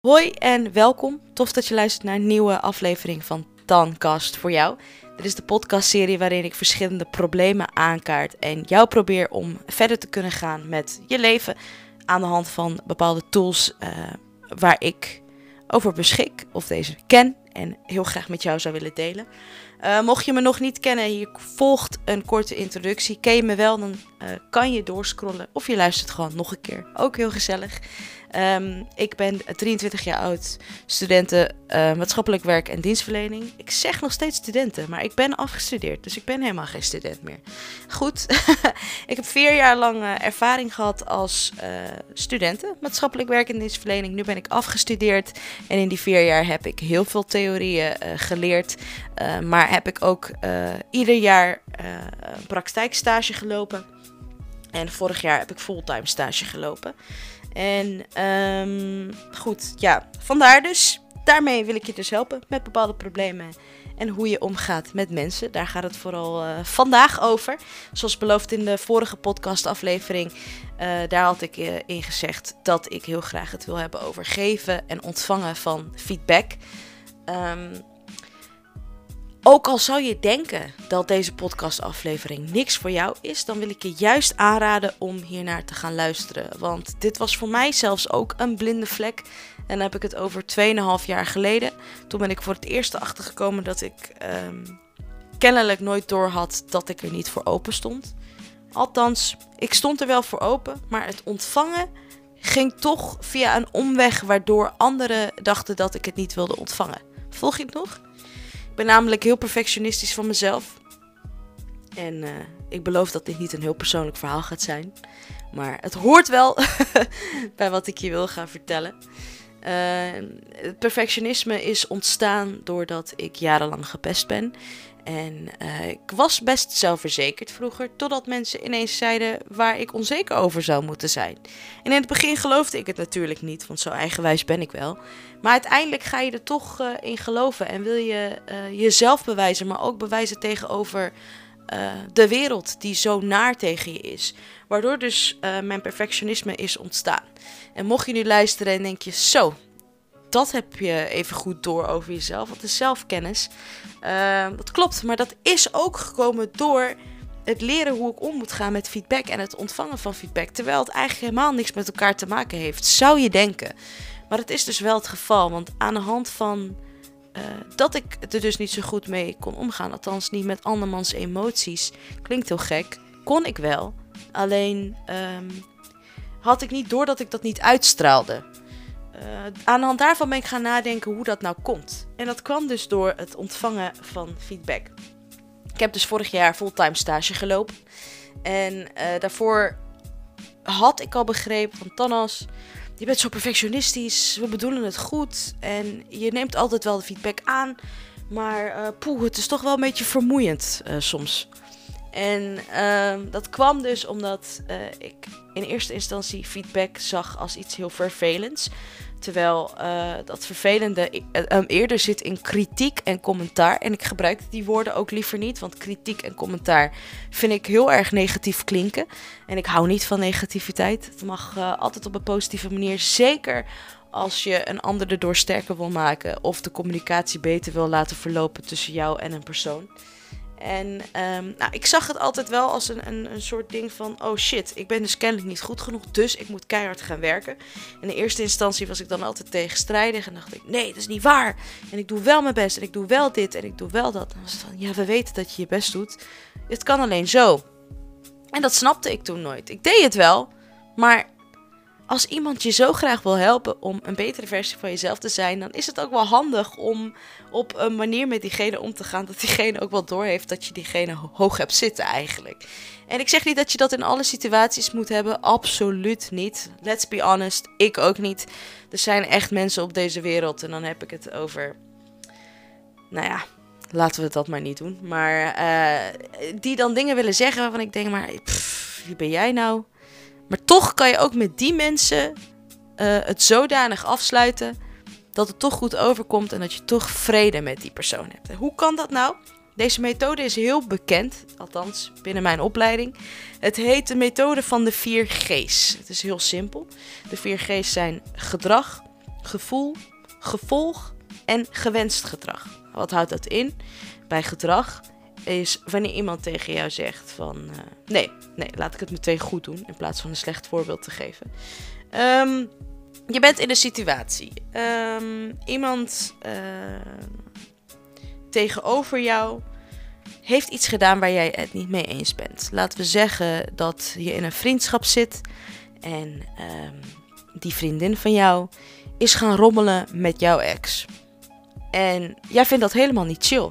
Hoi en welkom. Tof dat je luistert naar een nieuwe aflevering van Tancast voor jou. Dit is de podcastserie waarin ik verschillende problemen aankaart en jou probeer om verder te kunnen gaan met je leven aan de hand van bepaalde tools uh, waar ik over beschik of deze ken en heel graag met jou zou willen delen. Uh, mocht je me nog niet kennen, hier volgt een korte introductie. Ken je me wel, dan uh, kan je doorscrollen of je luistert gewoon nog een keer. Ook heel gezellig. Um, ik ben 23 jaar oud, studenten uh, maatschappelijk werk en dienstverlening. Ik zeg nog steeds studenten, maar ik ben afgestudeerd, dus ik ben helemaal geen student meer. Goed, ik heb vier jaar lang ervaring gehad als uh, studenten maatschappelijk werk en dienstverlening. Nu ben ik afgestudeerd en in die vier jaar heb ik heel veel theorieën geleerd. maar heb ik ook ieder jaar een praktijkstage gelopen. En vorig jaar heb ik fulltime stage gelopen. En um, goed, ja, vandaar dus. Daarmee wil ik je dus helpen met bepaalde problemen en hoe je omgaat met mensen. Daar gaat het vooral uh, vandaag over. Zoals beloofd in de vorige podcastaflevering, uh, daar had ik uh, in gezegd dat ik heel graag het wil hebben over geven en ontvangen van feedback. Um, ook al zou je denken dat deze podcastaflevering niks voor jou is, dan wil ik je juist aanraden om hiernaar te gaan luisteren. Want dit was voor mij zelfs ook een blinde vlek. En dan heb ik het over 2,5 jaar geleden. Toen ben ik voor het eerst erachter gekomen dat ik um, kennelijk nooit door had dat ik er niet voor open stond. Althans, ik stond er wel voor open, maar het ontvangen ging toch via een omweg waardoor anderen dachten dat ik het niet wilde ontvangen. Volg je het nog? Ben namelijk heel perfectionistisch van mezelf. En uh, ik beloof dat dit niet een heel persoonlijk verhaal gaat zijn. Maar het hoort wel bij wat ik je wil gaan vertellen. Uh, het perfectionisme is ontstaan doordat ik jarenlang gepest ben. En uh, ik was best zelfverzekerd vroeger, totdat mensen ineens zeiden waar ik onzeker over zou moeten zijn. En in het begin geloofde ik het natuurlijk niet, want zo eigenwijs ben ik wel. Maar uiteindelijk ga je er toch uh, in geloven en wil je uh, jezelf bewijzen, maar ook bewijzen tegenover de wereld die zo naar tegen je is. Waardoor dus mijn perfectionisme is ontstaan. En mocht je nu luisteren en denk je, zo, dat heb je even goed door over jezelf. Wat is zelfkennis. Uh, dat klopt, maar dat is ook gekomen door het leren hoe ik om moet gaan met feedback en het ontvangen van feedback. Terwijl het eigenlijk helemaal niks met elkaar te maken heeft, zou je denken. Maar het is dus wel het geval, want aan de hand van uh, dat ik er dus niet zo goed mee kon omgaan, althans niet met andermans emoties, klinkt heel gek, kon ik wel. Alleen um, had ik niet door dat ik dat niet uitstraalde. Uh, aan de hand daarvan ben ik gaan nadenken hoe dat nou komt. En dat kwam dus door het ontvangen van feedback. Ik heb dus vorig jaar fulltime stage gelopen. En uh, daarvoor had ik al begrepen van Thanos, je bent zo perfectionistisch, we bedoelen het goed en je neemt altijd wel de feedback aan. Maar uh, poeh, het is toch wel een beetje vermoeiend soms. En uh, dat kwam dus omdat uh, ik in eerste instantie feedback zag als iets heel vervelends. Terwijl uh, dat vervelende um, eerder zit in kritiek en commentaar. En ik gebruik die woorden ook liever niet, want kritiek en commentaar vind ik heel erg negatief klinken. En ik hou niet van negativiteit. Het mag altijd op een positieve manier, zeker als je een ander erdoor sterker wil maken of de communicatie beter wil laten verlopen tussen jou en een persoon. En um, nou, ik zag het altijd wel als een, een, een soort ding van: oh shit, ik ben dus kennelijk niet goed genoeg, dus ik moet keihard gaan werken. In de eerste instantie was ik dan altijd tegenstrijdig en dacht ik: nee, dat is niet waar. En ik doe wel mijn best en ik doe wel dit en ik doe wel dat. Dan was het van: ja, we weten dat je je best doet. Het kan alleen zo. En dat snapte ik toen nooit. Ik deed het wel, maar als iemand je zo graag wil helpen om een betere versie van jezelf te zijn, dan is het ook wel handig om op een manier met diegene om te gaan dat diegene ook wel doorheeft dat je diegene hoog hebt zitten eigenlijk. En ik zeg niet dat je dat in alle situaties moet hebben, absoluut niet. Let's be honest, ik ook niet. Er zijn echt mensen op deze wereld en dan heb ik het over, nou ja, laten we dat maar niet doen. Maar uh, die dan dingen willen zeggen waarvan ik denk, maar wie ben jij nou? Maar toch kan je ook met die mensen uh, het zodanig afsluiten dat het toch goed overkomt en dat je toch vrede met die persoon hebt. Hoe kan dat nou? Deze methode is heel bekend, althans binnen mijn opleiding. Het heet de methode van de vier G's. Het is heel simpel. De vier G's zijn gedrag, gevoel, gevolg en gewenst gedrag. Wat houdt dat in? Bij gedrag is wanneer iemand tegen jou zegt van... Uh, nee, nee, laat ik het meteen goed doen in plaats van een slecht voorbeeld te geven. Um, je bent in een situatie. Um, iemand uh, tegenover jou heeft iets gedaan waar jij het niet mee eens bent. Laten we zeggen dat je in een vriendschap zit en um, die vriendin van jou is gaan rommelen met jouw ex. En jij vindt dat helemaal niet chill.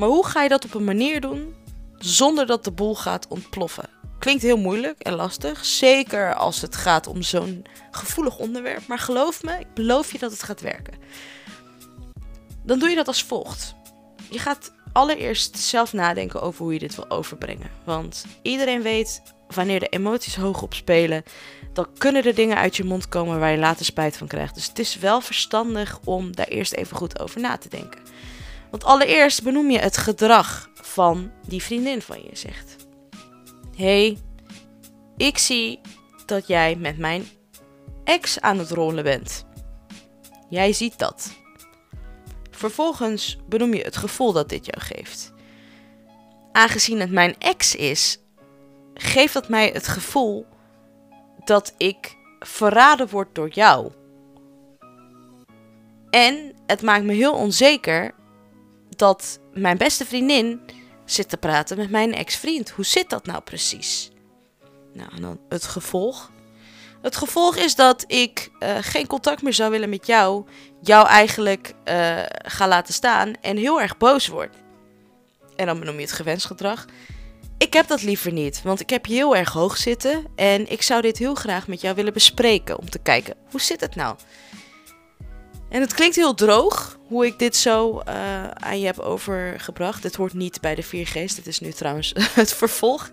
Maar hoe ga je dat op een manier doen zonder dat de boel gaat ontploffen? Klinkt heel moeilijk en lastig, zeker als het gaat om zo'n gevoelig onderwerp. Maar geloof me, ik beloof je dat het gaat werken. Dan doe je dat als volgt. Je gaat allereerst zelf nadenken over hoe je dit wil overbrengen. Want iedereen weet wanneer de emoties hoog opspelen, dan kunnen er dingen uit je mond komen waar je later spijt van krijgt. Dus het is wel verstandig om daar eerst even goed over na te denken. Want allereerst benoem je het gedrag van die vriendin van je zegt. hey, ik zie dat jij met mijn ex aan het rollen bent. Jij ziet dat. Vervolgens benoem je het gevoel dat dit jou geeft. Aangezien het mijn ex is, geeft dat mij het gevoel dat ik verraden word door jou. En het maakt me heel onzeker dat mijn beste vriendin zit te praten met mijn ex-vriend. Hoe zit dat nou precies? Nou, en dan het gevolg. Het gevolg is dat ik uh, geen contact meer zou willen met jou, jou eigenlijk uh, ga laten staan en heel erg boos word. En dan benoem je het gewenst gedrag. Ik heb dat liever niet, want ik heb je heel erg hoog zitten en ik zou dit heel graag met jou willen bespreken om te kijken hoe zit het nou. En het klinkt heel droog hoe ik dit zo uh, aan je heb overgebracht. Dit hoort niet bij de 4G's, dit is nu trouwens het vervolg.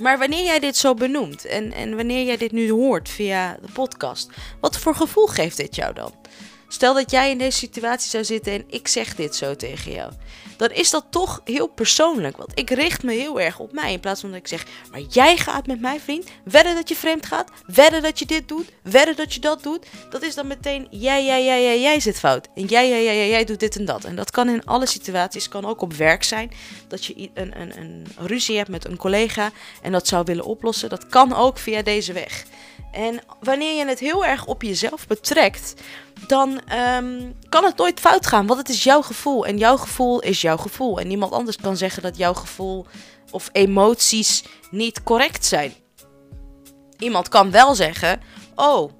Maar wanneer jij dit zo benoemt en, en wanneer jij dit nu hoort via de podcast, wat voor gevoel geeft dit jou dan? Stel dat jij in deze situatie zou zitten en ik zeg dit zo tegen jou. Dan is dat toch heel persoonlijk. Want ik richt me heel erg op mij. In plaats van dat ik zeg, maar jij gaat met mijn vriend. Wedden dat je vreemd gaat. Wedden dat je dit doet. Wedden dat je dat doet. Dat is dan meteen, jij, jij, jij, jij, jij zit fout. En jij, jij, jij, jij, jij doet dit en dat. En dat kan in alle situaties. Kan ook op werk zijn. Dat je een, een, een ruzie hebt met een collega. En dat zou willen oplossen. Dat kan ook via deze weg. En wanneer je het heel erg op jezelf betrekt, dan um, kan het nooit fout gaan. Want het is jouw gevoel. En jouw gevoel is jouw gevoel. En niemand anders kan zeggen dat jouw gevoel of emoties niet correct zijn. Iemand kan wel zeggen: Oh,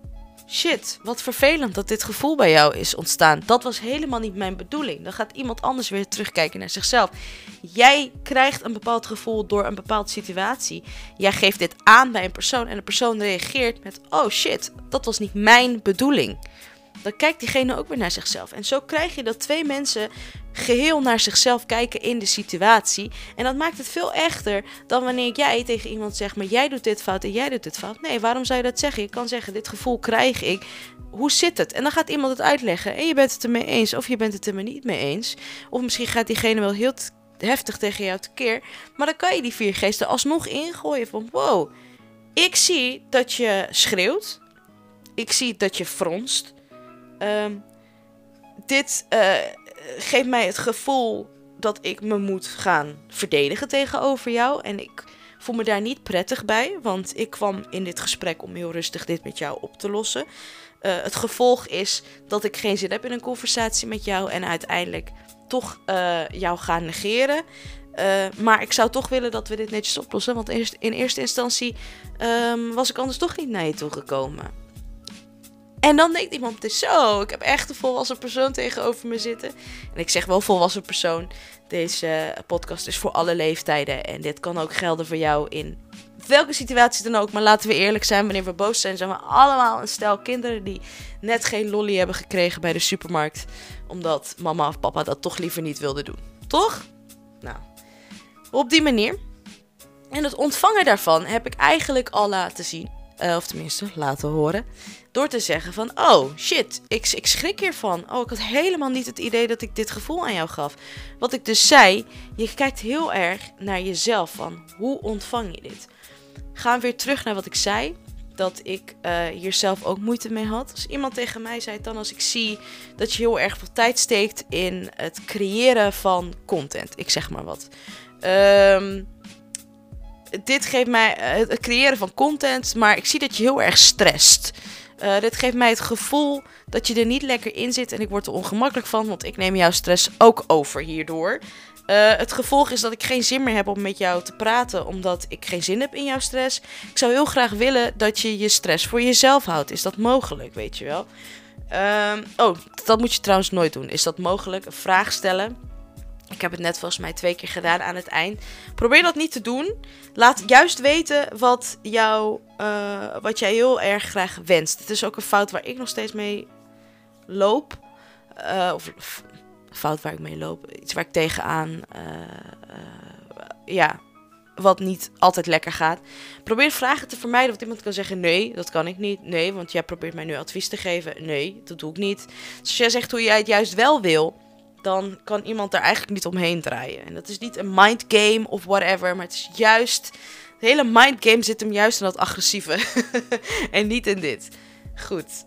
shit, wat vervelend dat dit gevoel bij jou is ontstaan. Dat was helemaal niet mijn bedoeling. Dan gaat iemand anders weer terugkijken naar zichzelf. Jij krijgt een bepaald gevoel door een bepaalde situatie. Jij geeft dit aan bij een persoon en de persoon reageert met: Oh shit, dat was niet mijn bedoeling dan kijkt diegene ook weer naar zichzelf. En zo krijg je dat twee mensen geheel naar zichzelf kijken in de situatie. En dat maakt het veel echter dan wanneer jij tegen iemand zegt: Maar jij doet dit fout en jij doet dit fout. Nee, waarom zou je dat zeggen? Je kan zeggen: Dit gevoel krijg ik. Hoe zit het? En dan gaat iemand het uitleggen. En je bent het ermee eens of je bent het er maar niet mee eens. Of misschien gaat diegene wel heel heftig tegen jou tekeer. Maar dan kan je die vier geesten alsnog ingooien van: Wow, ik zie dat je schreeuwt. Ik zie dat je fronst. Um, dit uh, geeft mij het gevoel dat ik me moet gaan verdedigen tegenover jou. En ik voel me daar niet prettig bij, want ik kwam in dit gesprek om heel rustig dit met jou op te lossen. Uh, het gevolg is dat ik geen zin heb in een conversatie met jou en uiteindelijk toch uh, jou ga negeren. Maar ik zou toch willen dat we dit netjes oplossen. Want in eerste instantie um, was ik anders toch niet naar je toe gekomen. En dan denkt iemand, het is zo, ik heb echt een volwassen persoon tegenover me zitten. En ik zeg wel volwassen persoon, deze podcast is voor alle leeftijden. En dit kan ook gelden voor jou in welke situatie dan ook. Maar laten we eerlijk zijn, wanneer we boos zijn, zijn we allemaal een stel kinderen die net geen lolly hebben gekregen bij de supermarkt. Omdat mama of papa dat toch liever niet wilde doen. Toch? Nou, op die manier. En het ontvangen daarvan heb ik eigenlijk al laten zien. Uh, of tenminste, laten horen. Door te zeggen van, oh shit, ik, ik schrik hiervan. Oh, ik had helemaal niet het idee dat ik dit gevoel aan jou gaf. Wat ik dus zei, je kijkt heel erg naar jezelf van, hoe ontvang je dit? Gaan we weer terug naar wat ik zei. dat ik uh, hier zelf ook moeite mee had. Als iemand tegen mij zei, dan als ik zie dat je heel erg veel tijd steekt in het creëren van content. Ik zeg maar wat. Um, dit geeft mij uh, het creëren van content, maar ik zie dat je heel erg stresst. Uh, dit geeft mij het gevoel dat je er niet lekker in zit en ik word er ongemakkelijk van, want ik neem jouw stress ook over hierdoor. Uh, het gevolg is dat ik geen zin meer heb om met jou te praten, omdat ik geen zin heb in jouw stress. Ik zou heel graag willen dat je je stress voor jezelf houdt. Is dat mogelijk, weet je wel? Uh, oh, dat moet je trouwens nooit doen. Is dat mogelijk? Een vraag stellen. Ik heb het net volgens mij twee keer gedaan aan het eind. Probeer dat niet te doen. Laat juist weten wat, jou, uh, wat jij heel erg graag wenst. Het is ook een fout waar ik nog steeds mee loop. Uh, of fout waar ik mee loop. Iets waar ik tegenaan. Uh, ja, wat niet altijd lekker gaat. Probeer vragen te vermijden. Want iemand kan zeggen: Nee, dat kan ik niet. Nee, want jij probeert mij nu advies te geven. Nee, dat doe ik niet. Dus als jij zegt hoe jij het juist wel wil dan kan iemand er eigenlijk niet omheen draaien. En dat is niet een mind game of whatever, maar het is juist. De hele mind game zit hem juist in dat agressieve. en niet in dit. Goed.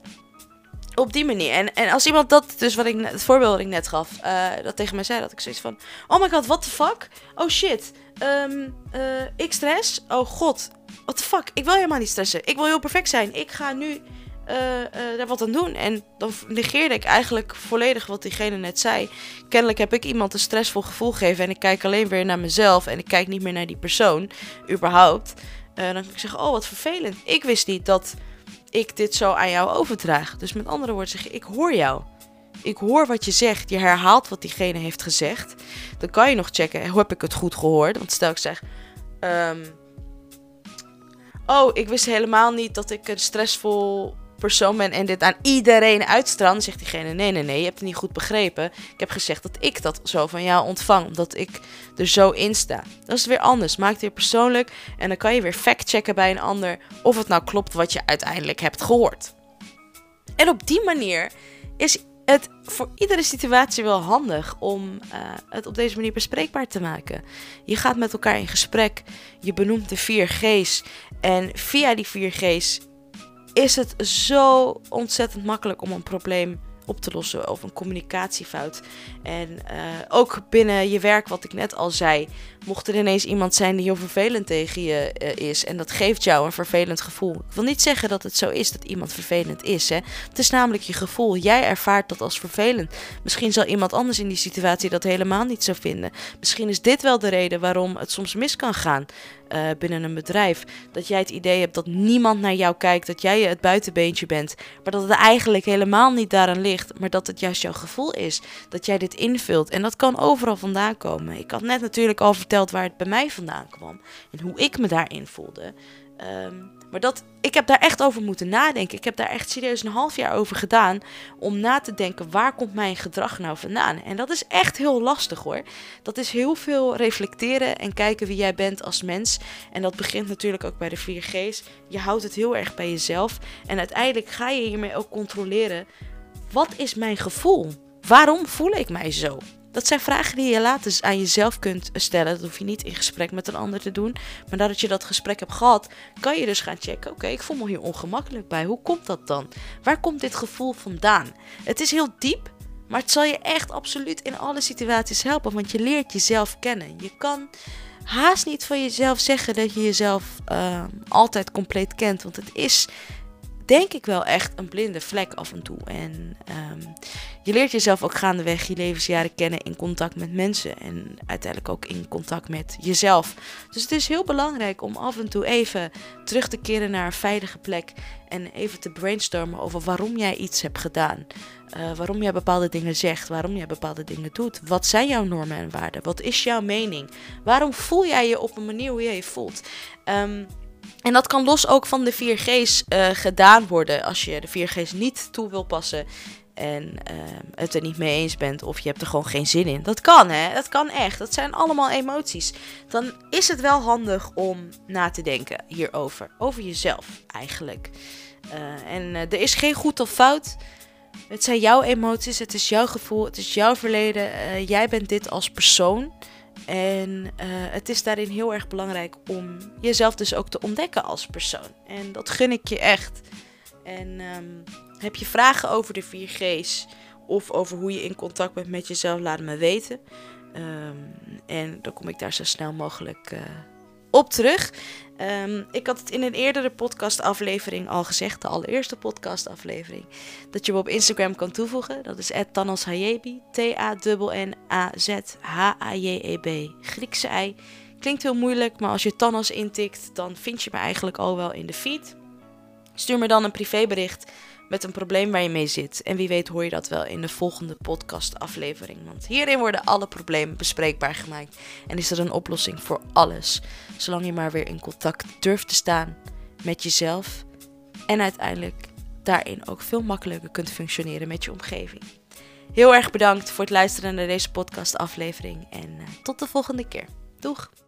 Op die manier. En, en als iemand dat, dus wat ik, het voorbeeld dat ik net gaf, uh, dat tegen mij zei, dat ik zoiets van: Oh my god, what the fuck? Oh shit. Um, uh, ik stress? Oh god. What the fuck? Ik wil helemaal niet stressen. Ik wil heel perfect zijn. Ik ga nu uh, daar wat aan doen. En dan negeerde ik eigenlijk volledig wat diegene net zei. Kennelijk heb ik iemand een stressvol gevoel gegeven en ik kijk alleen weer naar mezelf en ik kijk niet meer naar die persoon, überhaupt. Uh, dan kan ik zeggen, oh wat vervelend. Ik wist niet dat ik dit zo aan jou overdraag. Dus met andere woorden zeg je, ik hoor jou. Ik hoor wat je zegt. Je herhaalt wat diegene heeft gezegd. Dan kan je nog checken, heb ik het goed gehoord? Want stel ik zeg... Um, oh, ik wist helemaal niet dat ik een stressvol persoon en dit aan iedereen uitstraal, zegt diegene: nee, nee, nee, je hebt het niet goed begrepen. Ik heb gezegd dat ik dat zo van jou ontvang, omdat ik er zo in sta. Dat is weer anders. Maak het weer persoonlijk en dan kan je weer factchecken bij een ander of het nou klopt wat je uiteindelijk hebt gehoord. En op die manier is het voor iedere situatie wel handig om uh, het op deze manier bespreekbaar te maken. Je gaat met elkaar in gesprek, je benoemt de vier G's en via die vier G's is het zo ontzettend makkelijk om een probleem op te lossen of een communicatiefout. En uh, ook binnen je werk, wat ik net al zei, mocht er ineens iemand zijn die heel vervelend tegen je uh, is en dat geeft jou een vervelend gevoel. Ik wil niet zeggen dat het zo is dat iemand vervelend is. Hè? Het is namelijk je gevoel. Jij ervaart dat als vervelend. Misschien zal iemand anders in die situatie dat helemaal niet zo vinden. Misschien is dit wel de reden waarom het soms mis kan gaan. Uh, binnen een bedrijf. Dat jij het idee hebt dat niemand naar jou kijkt, dat jij het buitenbeentje bent, maar dat het eigenlijk helemaal niet daaraan ligt, maar dat het juist jouw gevoel is dat jij dit invult. En dat kan overal vandaan komen. Ik had net natuurlijk al verteld waar het bij mij vandaan kwam en hoe ik me daarin voelde. Um, maar dat, ik heb daar echt over moeten nadenken. Ik heb daar echt serieus een half jaar over gedaan. Om na te denken, waar komt mijn gedrag nou vandaan? En dat is echt heel lastig hoor. Dat is heel veel reflecteren en kijken wie jij bent als mens. En dat begint natuurlijk ook bij de 4G's. Je houdt het heel erg bij jezelf. En uiteindelijk ga je hiermee ook controleren. Wat is mijn gevoel? Waarom voel ik mij zo? Dat zijn vragen die je later aan jezelf kunt stellen. Dat hoef je niet in gesprek met een ander te doen. Maar nadat je dat gesprek hebt gehad, kan je dus gaan checken. Oké, ik voel me hier ongemakkelijk bij. Hoe komt dat dan? Waar komt dit gevoel vandaan? Het is heel diep, maar het zal je echt absoluut in alle situaties helpen. Want je leert jezelf kennen. Je kan haast niet van jezelf zeggen dat je jezelf uh, altijd compleet kent. Want het is denk ik wel echt een blinde vlek af en toe. En um, je leert jezelf ook gaandeweg je levensjaren kennen in contact met mensen en uiteindelijk ook in contact met jezelf. Dus het is heel belangrijk om af en toe even terug te keren naar een veilige plek en even te brainstormen over waarom jij iets hebt gedaan. Uh, waarom jij bepaalde dingen zegt, waarom jij bepaalde dingen doet. Wat zijn jouw normen en waarden? Wat is jouw mening? Waarom voel jij je op een manier hoe jij je voelt? Um, en dat kan los ook van de 4G's uh, eh, gedaan worden. Als je de 4G's niet toe wil passen en uh, het er niet mee eens bent of je hebt er gewoon geen zin in. Dat kan hè, dat kan echt. Dat zijn allemaal emoties. Dan is het wel handig om na te denken hierover. Over jezelf eigenlijk. Uh, en er is geen goed of fout. Het zijn jouw emoties, het is jouw gevoel, het is jouw verleden. jij bent dit als persoon. En eh, het is daarin heel erg belangrijk om jezelf dus ook te ontdekken als persoon. En dat gun ik je echt. En ehm, heb je vragen over de 4G's of over hoe je in contact bent met jezelf, laat me weten. Ehm, en dan kom ik daar zo snel mogelijk uh, op terug. Ehm, ik had het in een eerdere podcastaflevering al gezegd, de allereerste podcastaflevering, dat je me op Instagram kan toevoegen. Dat is @tanashayebi, T-A-N-N-A-Z-H-A-J-E-B, Griekse ei. Klinkt heel moeilijk, maar als je Tanas intikt, dan vind je me eigenlijk al wel in de feed. Stuur me dan een privébericht met een probleem waar je mee zit. En wie weet hoor je dat wel in de volgende podcastaflevering. Want hierin worden alle problemen bespreekbaar gemaakt. En is er een oplossing voor alles. Zolang je maar weer in contact durft te staan met jezelf. En uiteindelijk daarin ook veel makkelijker kunt functioneren met je omgeving. Heel erg bedankt voor het luisteren naar deze podcastaflevering. En uh, tot de volgende keer. Doeg!